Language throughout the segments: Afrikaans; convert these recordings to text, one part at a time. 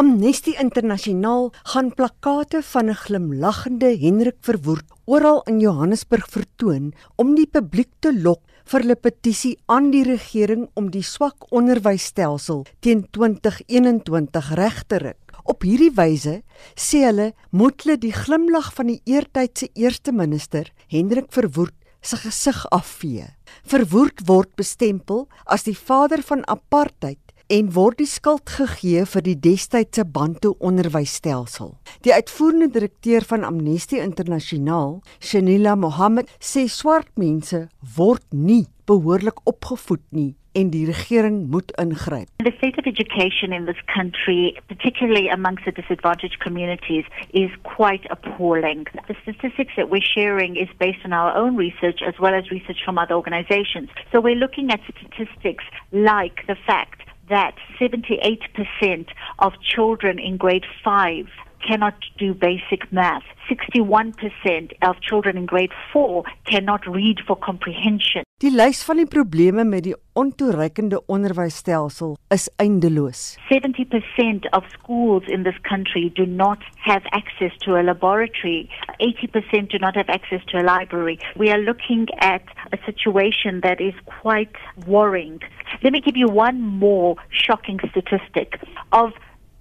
Amnesty Internasionaal gaan plakate van 'n glimlaggende Hendrik Verwoerd oral in Johannesburg vertoon om die publiek te lok vir 'n petisie aan die regering om die swak onderwysstelsel teen 2021 reg te ruk. Op hierdie wyse sê hulle moet hulle die glimlag van die eertydse eerste minister Hendrik Verwoerd se gesig afvee. Verwoerd word bestempel as die vader van apartheid en word die skuld gegee vir die destydse Bantu onderwysstelsel. Die uitvoerende direkteur van Amnesty Internasionaal, Shanila Mohammed, sê swart mense word nie behoorlik opgevoed nie en die regering moet ingryp. The state of education in this country, particularly amongst the disadvantaged communities, is quite appalling. The statistics that we're sharing is based on our own research as well as research from other organizations. So we're looking at statistics like the fact that 78% of children in grade 5 cannot do basic math. 61% of children in grade 4 cannot read for comprehension. Die lys van die probleme met die ontoereikende onderwysstelsel is eindeloos. 70% of schools in this country do not have access to a laboratory. 80% do not have access to a library. We are looking at a situation that is quite worrying. Let me give you one more shocking statistic. Of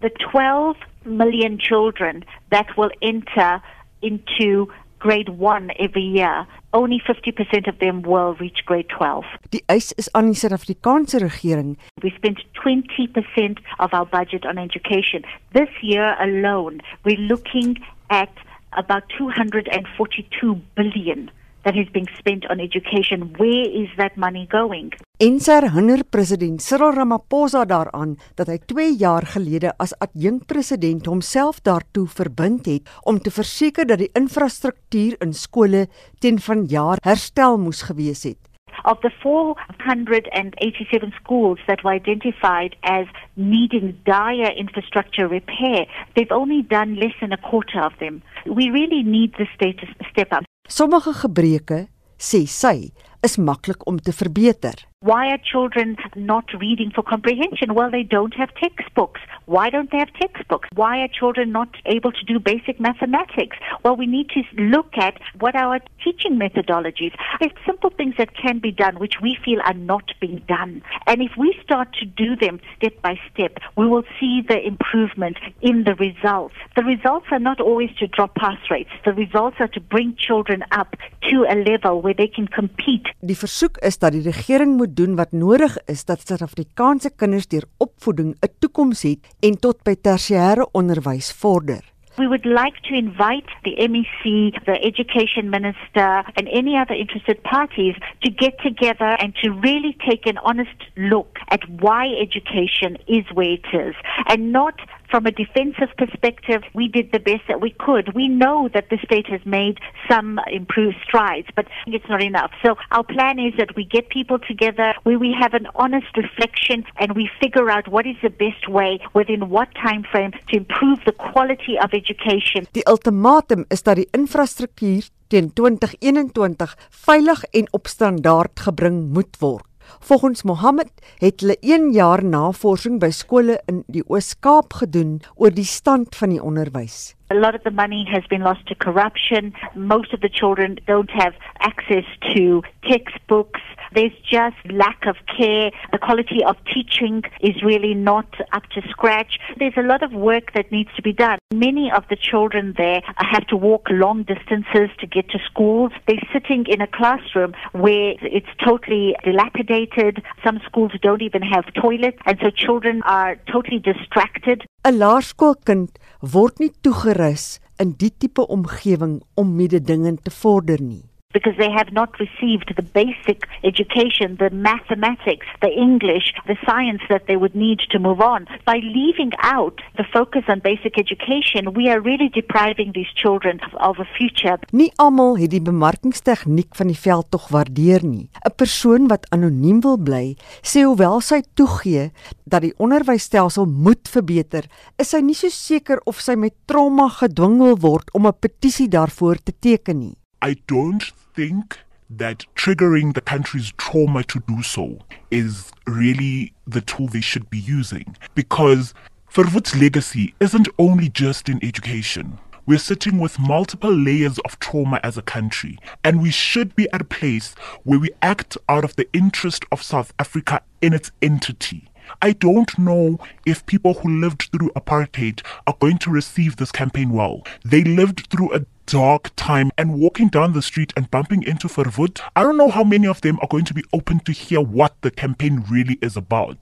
the 12 million children that will enter into grade 1 every year, only 50% of them will reach grade 12. Die eis is aan die Suid-Afrikaanse regering. We spent 20% of our budget on education. This year alone, we're looking at about 242 billion that is being spent on education. Where is that money going? En sy herinner president Cyril Ramaphosa daaraan dat hy 2 jaar gelede as adjunkpresident homself daartoe verbind het om te verseker dat die infrastruktuur in skole teen vanjaar herstel moes gewees het. Of the 487 schools that were identified as needing dire infrastructure repair, they've only done less than a quarter of them. We really need the state to step up. Sommige gebreke, sê sy, is maklik om te verbeter. Why are children not reading for comprehension? Well, they don't have textbooks. Why don't they have textbooks? Why are children not able to do basic mathematics? Well, we need to look at what our teaching methodologies. There's simple things that can be done which we feel are not being done. And if we start to do them step by step, we will see the improvement in the results. The results are not always to drop pass rates. The results are to bring children up to a level where they can compete. Die versoek is dat die regering moet doen wat nodig is dat Suid-Afrikaanse kinders deur opvoeding 'n toekoms het en tot by tersiêre onderwys vorder. We would like to invite the MEC, the Education Minister, and any other interested parties to get together and to really take an honest look at why education is where it is and not from a defensive perspective, we did the best that we could. We know that the state has made some improved strides, but it's not enough. So our plan is that we get people together where we have an honest reflection and we figure out what is the best way within what time frame to improve the quality of education. Die ultimatum is dat die infrastruktuur teen 2021 veilig en op standaard gebring moet word. Volgens Mohammed het hulle 1 jaar navorsing by skole in die Oos-Kaap gedoen oor die stand van die onderwys. A lot of the money has been lost to corruption. Most of the children don't have access to textbooks. There's just lack of care. The quality of teaching is really not up to scratch. There's a lot of work that needs to be done. Many of the children there have to walk long distances to get to school. They're sitting in a classroom where it's totally dilapidated. Some schools don't even have toilets, and so children are totally distracted. 'n Laerskoolkind word nie toegerus in die tipe omgewing om mededingend te vorder nie. Because they have not received the basic education, the mathematics, the English, the science that they would need to move on. By leaving out the focus on basic education, we are really depriving these children of a future. Nie almal het die bemarkingstegniek van die veldtog waardeer nie. 'n Persoon wat anoniem wil bly, sê hoewel sy toegee dat die onderwysstelsel moet verbeter, is sy nie so seker of sy met trauma gedwing wil word om 'n petisie daarvoor te teken nie. I don't think that triggering the country's trauma to do so is really the tool they should be using because Verwood's legacy isn't only just in education. We're sitting with multiple layers of trauma as a country, and we should be at a place where we act out of the interest of South Africa in its entity. I don't know if people who lived through apartheid are going to receive this campaign well. They lived through a dark time and walking down the street and bumping into Verwood. I don't know how many of them are going to be open to hear what the campaign really is about.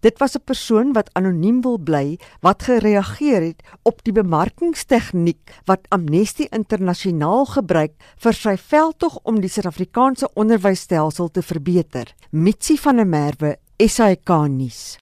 Dit was 'n persoon wat anoniem wil bly wat gereageer het op die bemarkingstegniek wat Amnesty Internasionaal gebruik vir sy veldtog om die Suid-Afrikaanse onderwysstelsel te verbeter. Mitsi van der Merwe, SAK nuus.